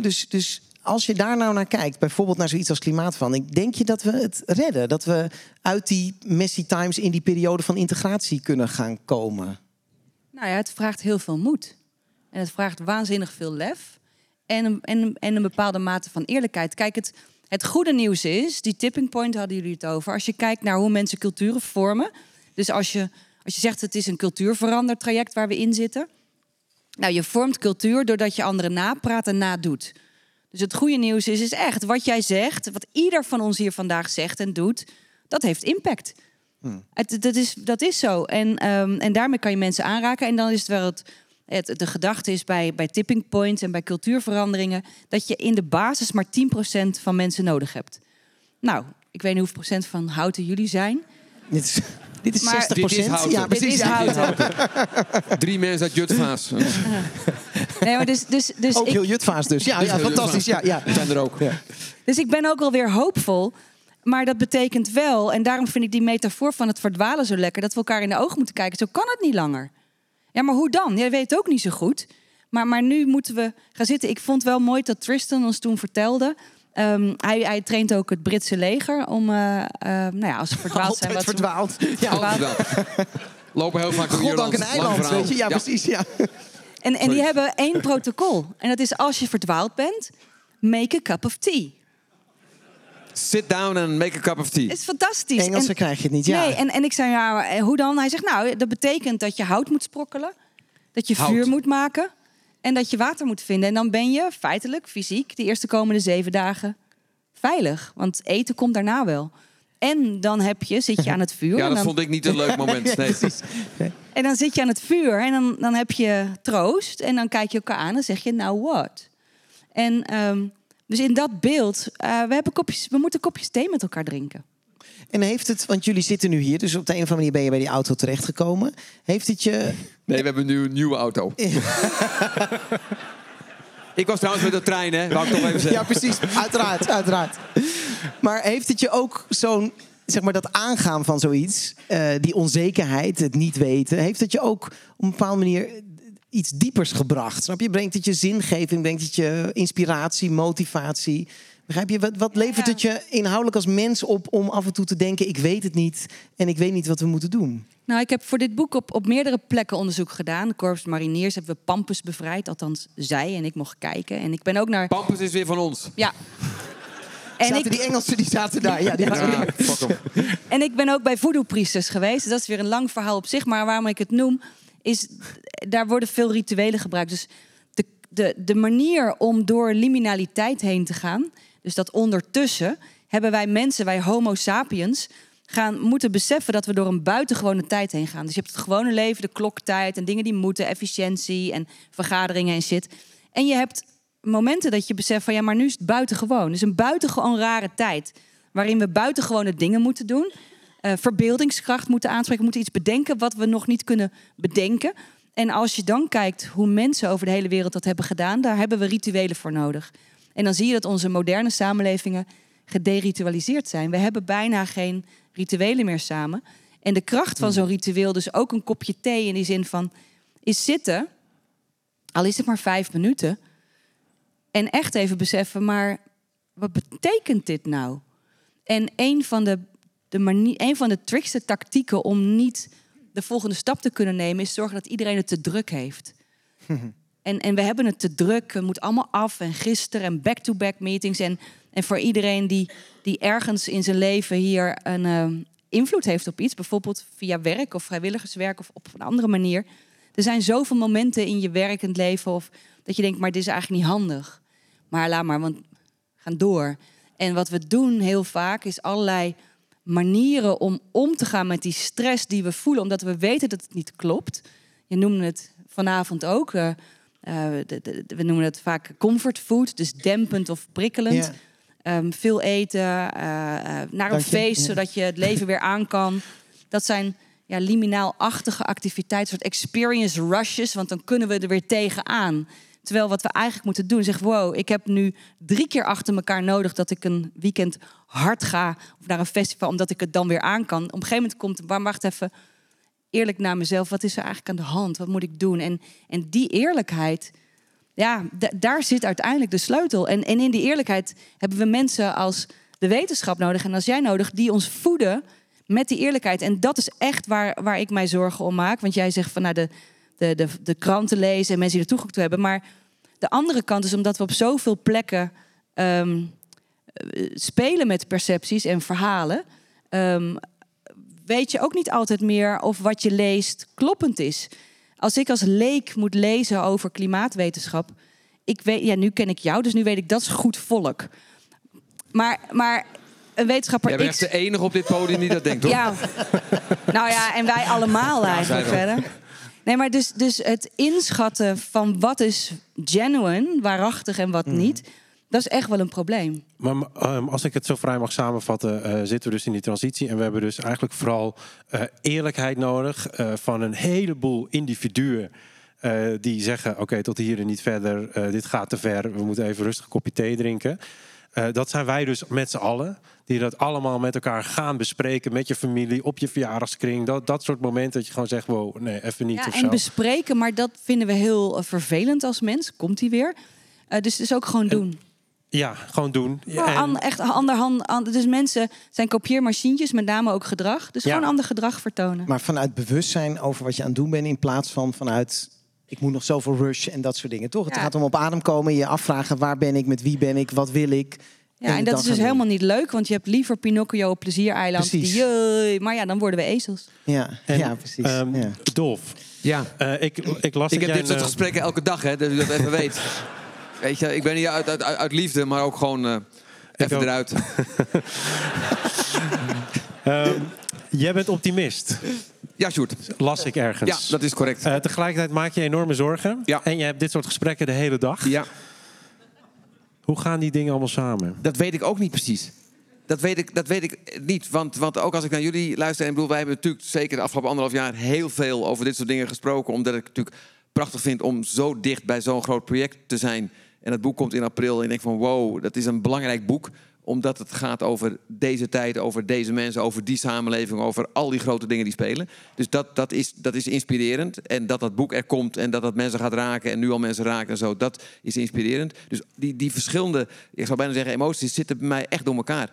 Dus, dus als je daar nou naar kijkt, bijvoorbeeld naar zoiets als klimaatverandering, denk je dat we het redden? Dat we uit die messy times in die periode van integratie kunnen gaan komen? Nou ja, het vraagt heel veel moed. En het vraagt waanzinnig veel lef. En en, en een bepaalde mate van eerlijkheid. Kijk, het, het goede nieuws is, die tipping point hadden jullie het over. Als je kijkt naar hoe mensen culturen vormen. Dus als je, als je zegt het is een cultuurverandertraject waar we in zitten. Nou, je vormt cultuur doordat je anderen napraat en nadoet. Dus het goede nieuws is, is echt wat jij zegt, wat ieder van ons hier vandaag zegt en doet, dat heeft impact. Het, dat, is, dat is zo. En, ehm, en daarmee kan je mensen aanraken. En dan is het wel het, het, de gedachte is bij, bij tipping points en bij cultuurveranderingen dat je in de basis maar 10% van mensen nodig hebt. Nou, ik weet niet hoeveel procent van houten jullie zijn. Dit is, dit is Maar- 60 Dit is houten. Ja, Dit precies. is ja. houten. Drie mensen uit Jutvaas. Nee, maar dus, dus, dus, Ook ik, heel Jutvaas dus. Ja, ja fantastisch. Ja, ja. zijn er ook. dus ik ben ook wel weer hoopvol. Maar dat betekent wel, en daarom vind ik die metafoor van het verdwalen zo lekker, dat we elkaar in de ogen moeten kijken. Zo kan het niet langer. Ja, maar hoe dan? Jij weet het ook niet zo goed. Maar, maar nu moeten we gaan zitten. Ik vond wel mooi dat Tristan ons toen vertelde. Ehm, hij, hij traint ook het Britse leger om, eh, eh, nou ja, als ze verdwaald zijn. Altijd wat ze- verdwaald. Ja. Altijd wel. Lopen heel vaak door Goddank Ierland. een eiland, weet je. Ja, precies. Ja. En, en die hebben één protocol. En dat is als je verdwaald bent, make a cup of tea. Sit down and make a cup of tea. Het is fantastisch. Engelse En- krijg je het niet. Ja. Nee, en, en ik zei, ja, eh, hoe dan? Hij zegt, nou, dat betekent dat je hout moet sprokkelen. Dat je Hout. vuur moet maken. En dat je water moet vinden. En dan ben je feitelijk, fysiek, de eerste komende zeven dagen veilig. Want eten komt daarna wel. En dan heb je, zit je aan het vuur. Ja, en dat dan, vond ik niet een leuk moment. Nee. En dan zit je aan het vuur en dan, dan heb je troost. En dan kijk je elkaar aan en zeg je, nou what? En ehm, dus in dat beeld, eh, we, hebben kopjes, we moeten kopjes thee met elkaar drinken. En heeft het, want jullie zitten nu hier, dus op de een of andere manier ben je bij die auto terechtgekomen. Heeft het je. Nee, we hebben nu een nieuwe auto. ik was trouwens met de trein, hè? Wou ik toch even zeggen. Ja, precies. Uiteraard, uiteraard. Maar heeft het je ook zo'n, zeg maar, dat aangaan van zoiets, eh, die onzekerheid, het niet weten, heeft het je ook op een bepaalde manier iets diepers gebracht? Snap je? Brengt het je zingeving, brengt het je inspiratie, motivatie? Begrijp je? Wat, wat levert het je inhoudelijk als mens op om af en toe te denken: ik weet het niet en ik weet niet wat we moeten doen? Nou, ik heb voor dit boek op, op meerdere plekken onderzoek gedaan. De Korps Mariniers hebben we Pampus bevrijd. Althans, zij en ik mocht kijken. En ik ben ook naar... Pampus is weer van ons. Ja. En zaten ik, die Engelsen die zaten daar. Ja, die Ja, en ik ben ook bij voodoo-priesters geweest. Dat is weer een lang verhaal op zich. Maar waarom ik het noem, is... Daar worden veel rituelen gebruikt. Dus de, de, de manier om door liminaliteit heen te gaan... dus dat ondertussen hebben wij mensen, wij homo sapiens... gaan moeten beseffen dat we door een buitengewone tijd heen gaan. Dus je hebt het gewone leven, de kloktijd en dingen die moeten, efficiëntie en vergaderingen en shit. En je hebt momenten dat je beseft van ja, maar nu is het buitengewoon. Dus een buitengewoon rare tijd waarin we buitengewone dingen moeten doen. Uh, verbeeldingskracht moeten aanspreken, moeten iets bedenken wat we nog niet kunnen bedenken. En als je dan kijkt hoe mensen over de hele wereld dat hebben gedaan, daar hebben we rituelen voor nodig. En dan zie je dat onze moderne samenlevingen gederitualiseerd zijn. We hebben bijna geen rituelen meer samen. En de kracht van zo'n ritueel, dus ook een kopje thee in die zin van, is zitten, al is het maar vijf minuten, en echt even beseffen, maar wat betekent dit nou? En een van de, de, manier, een van de trickste tactieken om niet de volgende stap te kunnen nemen, is zorgen dat iedereen het te druk heeft. en, en we hebben het te druk, het moet allemaal af en gisteren en back-to-back meetings. En, en voor iedereen die, die ergens in zijn leven hier een uh, invloed heeft op iets, bijvoorbeeld via werk of vrijwilligerswerk of op een andere manier. Er zijn zoveel momenten in je werkend leven of dat je denkt, maar dit is eigenlijk niet handig. Maar laat maar, want we gaan door. En wat we doen heel vaak is allerlei manieren om om te gaan met die stress die we voelen, omdat we weten dat het niet klopt. Je noemde het vanavond ook. Uh, we noemen het vaak comfort food, dus dempend of prikkelend. Ehm, veel eten, uh, naar een feest, zodat je het leven weer aan kan. Dat zijn ja, liminaal-achtige activiteiten, soort experience rushes, want dan kunnen we er weer tegenaan. Terwijl wat we eigenlijk moeten doen, zeg wow, ik heb nu drie keer achter elkaar nodig dat ik een weekend hard ga of naar een festival, omdat ik het dan weer aan kan. Op een gegeven moment komt, maar wacht even, eerlijk naar mezelf, wat is er eigenlijk aan de hand? Wat moet ik doen? En, en die eerlijkheid, ja, daar zit uiteindelijk de sleutel. En, en in die eerlijkheid hebben we mensen als de wetenschap nodig en als jij nodig, die ons voeden met die eerlijkheid. En dat is echt waar, waar ik mij zorgen om maak. Want jij zegt van nou, de, de, de, de kranten lezen en mensen die er toegang toe hebben. Maar de andere kant is omdat we op zoveel plekken ehm, spelen met percepties en verhalen. Um, weet je ook niet altijd meer of wat je leest kloppend is. Als ik als leek moet lezen over klimaatwetenschap. Ik weet, ja, nu ken ik jou, dus nu weet ik dat is goed volk. Maar, maar een wetenschapper. Jij bent echt de enige op dit podium die dat denkt, hoor. Ja. nou ja, en wij allemaal eigenlijk verder. Nee, maar dus, dus het inschatten van wat is genuine, waarachtig en wat mhm. niet. Dat is echt wel een probleem. Maar um, als ik het zo vrij mag samenvatten, uh, zitten we dus in die transitie. En we hebben dus eigenlijk vooral uh, eerlijkheid nodig uh, van een heleboel individuen. die zeggen: Oké, tot hier en niet verder. dit gaat te ver. We moeten even rustig een kopje thee drinken. Dat zijn wij dus met z'n allen die dat allemaal met elkaar gaan bespreken met je familie op je verjaardagskring. Dat, dat soort momenten dat je gewoon zegt, wow, nee, even niet. Ja, en bespreken, maar dat vinden we heel uh, vervelend als mens. Komt hij weer? Uh, dus, dus ook gewoon doen. Ja, gewoon doen. Ja, en... echt anderhand. dus mensen zijn kopieermachientjes, met name ook gedrag. Dus gewoon ander gedrag vertonen. Maar vanuit bewustzijn over wat je aan het doen bent, in plaats van vanuit ik moet nog zoveel rush en dat soort dingen, toch? Het gaat om op adem komen, je afvragen waar ben ik, met wie ben ik, wat wil ik. Ja, en, dat is dus helemaal niet leuk, want je hebt liever Pinocchio op pleziereiland. Die, maar ja, dan worden we ezels. Ja, ja precies. Um, ja. Dolf. Ja. Uh, ik, ik las ik heb dit soort gesprekken elke dag, hè, dat u dat even weet. Weet je, ik ben hier uit, uit, uit liefde, maar ook gewoon uh, even eruit. um, jij bent optimist. Ja, Sjoerd. Las ik ergens. Ja, dat is correct. Uh, tegelijkertijd maak je enorme zorgen. Ja. En je hebt dit soort gesprekken de hele dag. Ja. Hoe gaan die dingen allemaal samen? Dat weet ik ook niet precies. Dat weet ik, dat weet ik niet. Want, want ook als ik naar jullie luister... en bedoel, wij hebben natuurlijk zeker de afgelopen anderhalf jaar... heel veel over dit soort dingen gesproken. Omdat ik het natuurlijk prachtig vind om zo dicht bij zo'n groot project te zijn. En het boek komt in april en ik denk van wow, dat is een belangrijk boek omdat het gaat over deze tijd, over deze mensen, over die samenleving, over al die grote dingen die spelen. Dus dat, dat, is, dat is inspirerend. En dat dat boek er komt en dat dat mensen gaat raken en nu al mensen raken en zo, dat is inspirerend. Dus die, die verschillende, ik zou bijna zeggen, emoties zitten bij mij echt door elkaar.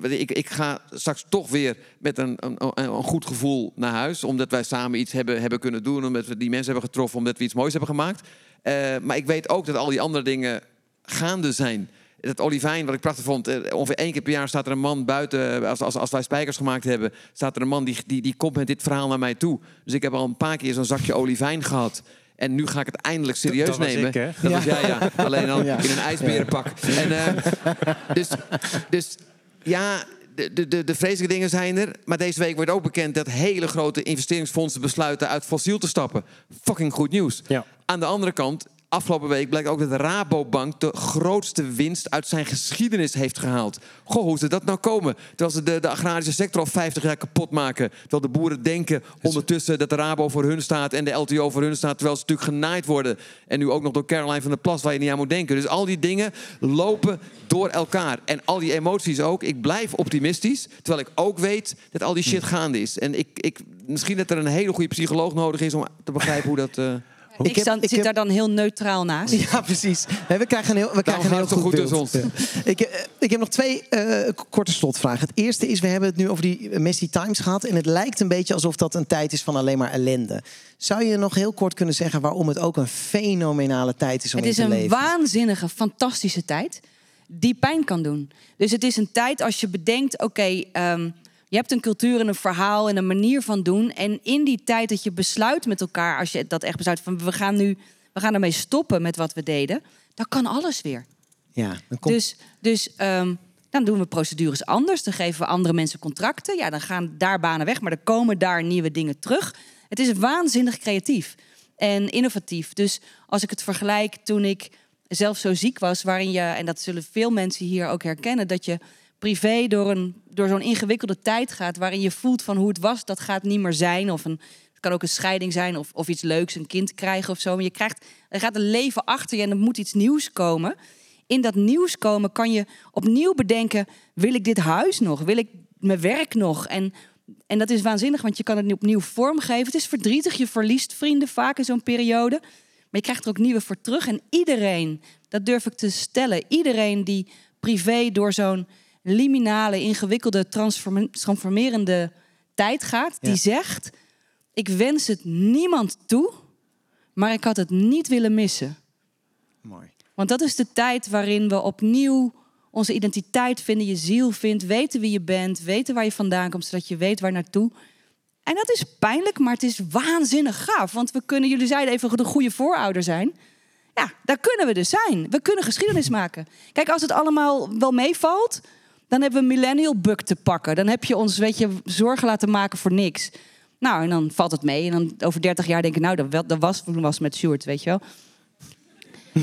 Ik, ik ga straks toch weer met een, een, een goed gevoel naar huis, omdat wij samen iets hebben, hebben kunnen doen, omdat we die mensen hebben getroffen, omdat we iets moois hebben gemaakt. Uh, maar ik weet ook dat al die andere dingen gaande zijn dat olivijn, wat ik prachtig vond. Eh, ongeveer één keer per jaar staat er een man buiten. Eh, als, als, als wij spijkers gemaakt hebben, staat er een man die, die, die komt met dit verhaal naar mij toe. Dus ik heb al een paar keer zo'n zakje olivijn gehad. En nu ga ik het eindelijk serieus dat nemen. Ik, dat was jij, ja. Alleen al in een ijsberenpak. En, uh, dus, dus ja, de, de, de, de vreselijke dingen zijn er. Maar deze week wordt ook bekend dat hele grote investeringsfondsen besluiten uit fossiel te stappen. Fucking goed nieuws. Ja. Aan de andere kant, afgelopen week blijkt ook dat de Rabobank de grootste winst uit zijn geschiedenis heeft gehaald. Goh, hoe ze dat nou komen? Terwijl ze de, de agrarische sector al 50 jaar kapot maken. Terwijl de boeren denken ondertussen dat de Rabo voor hun staat en de LTO voor hun staat. Terwijl ze natuurlijk genaaid worden. En nu ook nog door Caroline van der Plas, waar je niet aan moet denken. Dus al die dingen lopen door elkaar. En al die emoties ook. Ik blijf optimistisch. Terwijl ik ook weet dat al die shit gaande is. En ik, ik, misschien dat er een hele goede psycholoog nodig is om te begrijpen hoe dat. eh, Ik, Ik heb- sta- ik zit heb- daar dan heel neutraal naast. Ja, precies. Nee, we krijgen een heel, we krijgen een heel het goed, goed beeld. Ja. Ik, eh, ik heb nog twee eh, korte slotvragen. Het eerste is, we hebben het nu over die Messi Times gehad. En het lijkt een beetje alsof dat een tijd is van alleen maar ellende. Zou je nog heel kort kunnen zeggen waarom het ook een fenomenale tijd is om Het in is te een leven? waanzinnige, fantastische tijd die pijn kan doen. Dus het is een tijd als je bedenkt, oké, ehm, je hebt een cultuur en een verhaal en een manier van doen. En in die tijd dat je besluit met elkaar, als je dat echt besluit van we gaan nu, we gaan ermee stoppen met wat we deden, dan kan alles weer. Ja, dan komt... Dus, dus ehm, dan doen we procedures anders. Dan geven we andere mensen contracten. Ja, dan gaan daar banen weg, maar er komen daar nieuwe dingen terug. Het is waanzinnig creatief en innovatief. Dus als ik het vergelijk toen ik zelf zo ziek was, waarin je, en dat zullen veel mensen hier ook herkennen, dat je privé door, een, door zo'n ingewikkelde tijd gaat, waarin je voelt van hoe het was, dat gaat niet meer zijn. Of een, het kan ook een scheiding zijn of, of iets leuks, een kind krijgen of zo. Maar je krijgt, er gaat een leven achter je en er moet iets nieuws komen in dat nieuws komen kan je opnieuw bedenken: wil ik dit huis nog? Wil ik mijn werk nog? En, en dat is waanzinnig, want je kan het opnieuw vormgeven. Het is verdrietig, je verliest vrienden vaak in zo'n periode. Maar je krijgt er ook nieuwe voor terug. En iedereen, dat durf ik te stellen, iedereen die privé door zo'n liminale, ingewikkelde, transform- transformerende tijd gaat, Ja. die zegt: Ik wens het niemand toe, maar ik had het niet willen missen. Mooi. Want dat is de tijd waarin we opnieuw onze identiteit vinden, je ziel vindt, weten wie je bent, weten waar je vandaan komt, zodat je weet waar naartoe. En dat is pijnlijk, maar het is waanzinnig gaaf. Want we kunnen, jullie zeiden even, de goede voorouder zijn. Ja, daar kunnen we dus zijn. We kunnen geschiedenis maken. Kijk, als het allemaal wel meevalt, dan hebben we een millennial bug te pakken. Dan heb je ons, weet je, zorgen laten maken voor niks. Nou, en dan valt het mee. En dan over 30 jaar denk ik, nou, dat, wel- dat was, was met Sjoerd, weet je wel.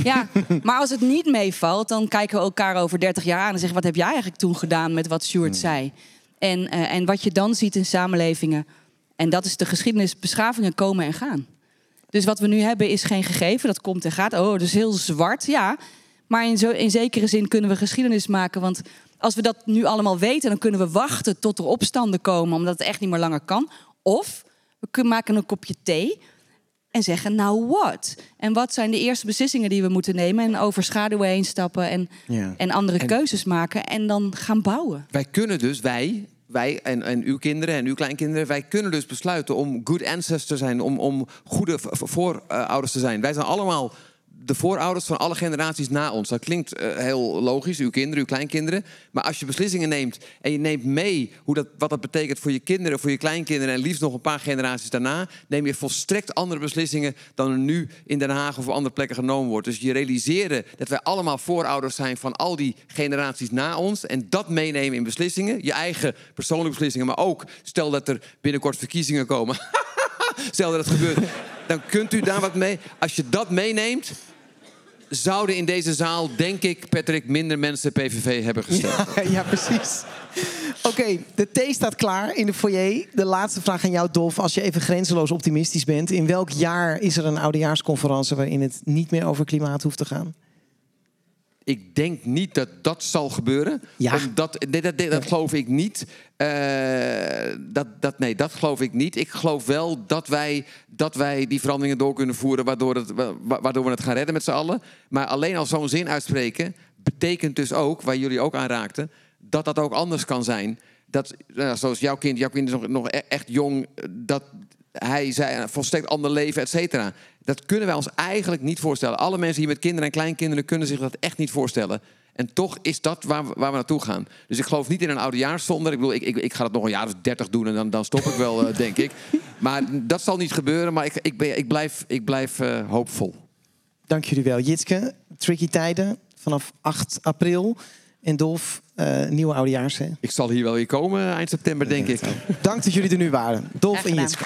Ja, maar als het niet meevalt, dan kijken we elkaar over 30 jaar aan en zeggen: wat heb jij eigenlijk toen gedaan met wat Stuart zei? En, eh, en wat je dan ziet in samenlevingen, en dat is de geschiedenis, beschavingen komen en gaan. Dus wat we nu hebben is geen gegeven, dat komt en gaat. Oh, dat is heel zwart, ja. Maar in, zo, in zekere zin kunnen we geschiedenis maken. Want als we dat nu allemaal weten, dan kunnen we wachten tot er opstanden komen, omdat het echt niet meer langer kan. Of we kunnen maken een kopje thee en zeggen, nou wat? En wat zijn de eerste beslissingen die we moeten nemen? En over schaduwen heen stappen en, Ja. en andere En- keuzes maken en dan gaan bouwen. Wij kunnen dus, wij, wij en, en uw kinderen en uw kleinkinderen, wij kunnen dus besluiten om good ancestors te zijn, om, om goede voorouders te zijn. Wij zijn allemaal de voorouders van alle generaties na ons. Dat klinkt eh, heel logisch, uw kinderen, uw kleinkinderen. Maar als je beslissingen neemt en je neemt mee hoe dat, wat dat betekent voor je kinderen, voor je kleinkinderen en liefst nog een paar generaties daarna, neem je volstrekt andere beslissingen dan er nu in Den Haag of op andere plekken genomen wordt. Dus je realiseren dat wij allemaal voorouders zijn van al die generaties na ons en dat meenemen in beslissingen, je eigen persoonlijke beslissingen, maar ook stel dat er binnenkort verkiezingen komen. Stel dat het gebeurt, dan kunt u daar wat mee. Als je dat meeneemt, zouden in deze zaal, denk ik, Patrick, minder mensen PVV hebben gestemd. ja, precies. Oké, de thee staat klaar in de foyer. De laatste vraag aan jou, Dolf. Als je even grenzeloos optimistisch bent... in welk jaar is er een oudejaarsconferentie... waarin het niet meer over klimaat hoeft te gaan? Ik denk niet dat dat zal gebeuren. Ja. Omdat, nee, dat, dat, dat geloof ik niet. Eh, dat, dat, nee, dat geloof ik niet. Ik geloof wel dat wij, dat wij die veranderingen door kunnen voeren... Waardoor, het, wa- waardoor we het gaan redden met z'n allen. Maar alleen al zo'n zin uitspreken... betekent dus ook, waar jullie ook aan raakten... dat dat ook anders kan zijn. Dat, nou, zoals jouw kind, jouw kind is nog, nog e- echt jong... dat hij zei volstrekt ander leven, et cetera. Dat kunnen wij ons eigenlijk niet voorstellen. Alle mensen hier met kinderen en kleinkinderen kunnen zich dat echt niet voorstellen. En toch is dat waar we, waar we naartoe gaan. Dus ik geloof niet in een oudejaarszonder. Ik bedoel, ik, ik, ik ga dat nog een jaar of dertig doen en dan, dan stop ik wel, eh, denk ik. Maar dat zal niet gebeuren. Maar ik, ik, ben, ik blijf, ik blijf eh, hoopvol. Dank jullie wel. Jitske, tricky tijden vanaf 8 april. En Dolf, eh, nieuwe oudejaars. Hè? Ik zal hier wel weer komen eind september, denk ik. Dank dat jullie er nu waren. Dolf en gedaan. Jitske.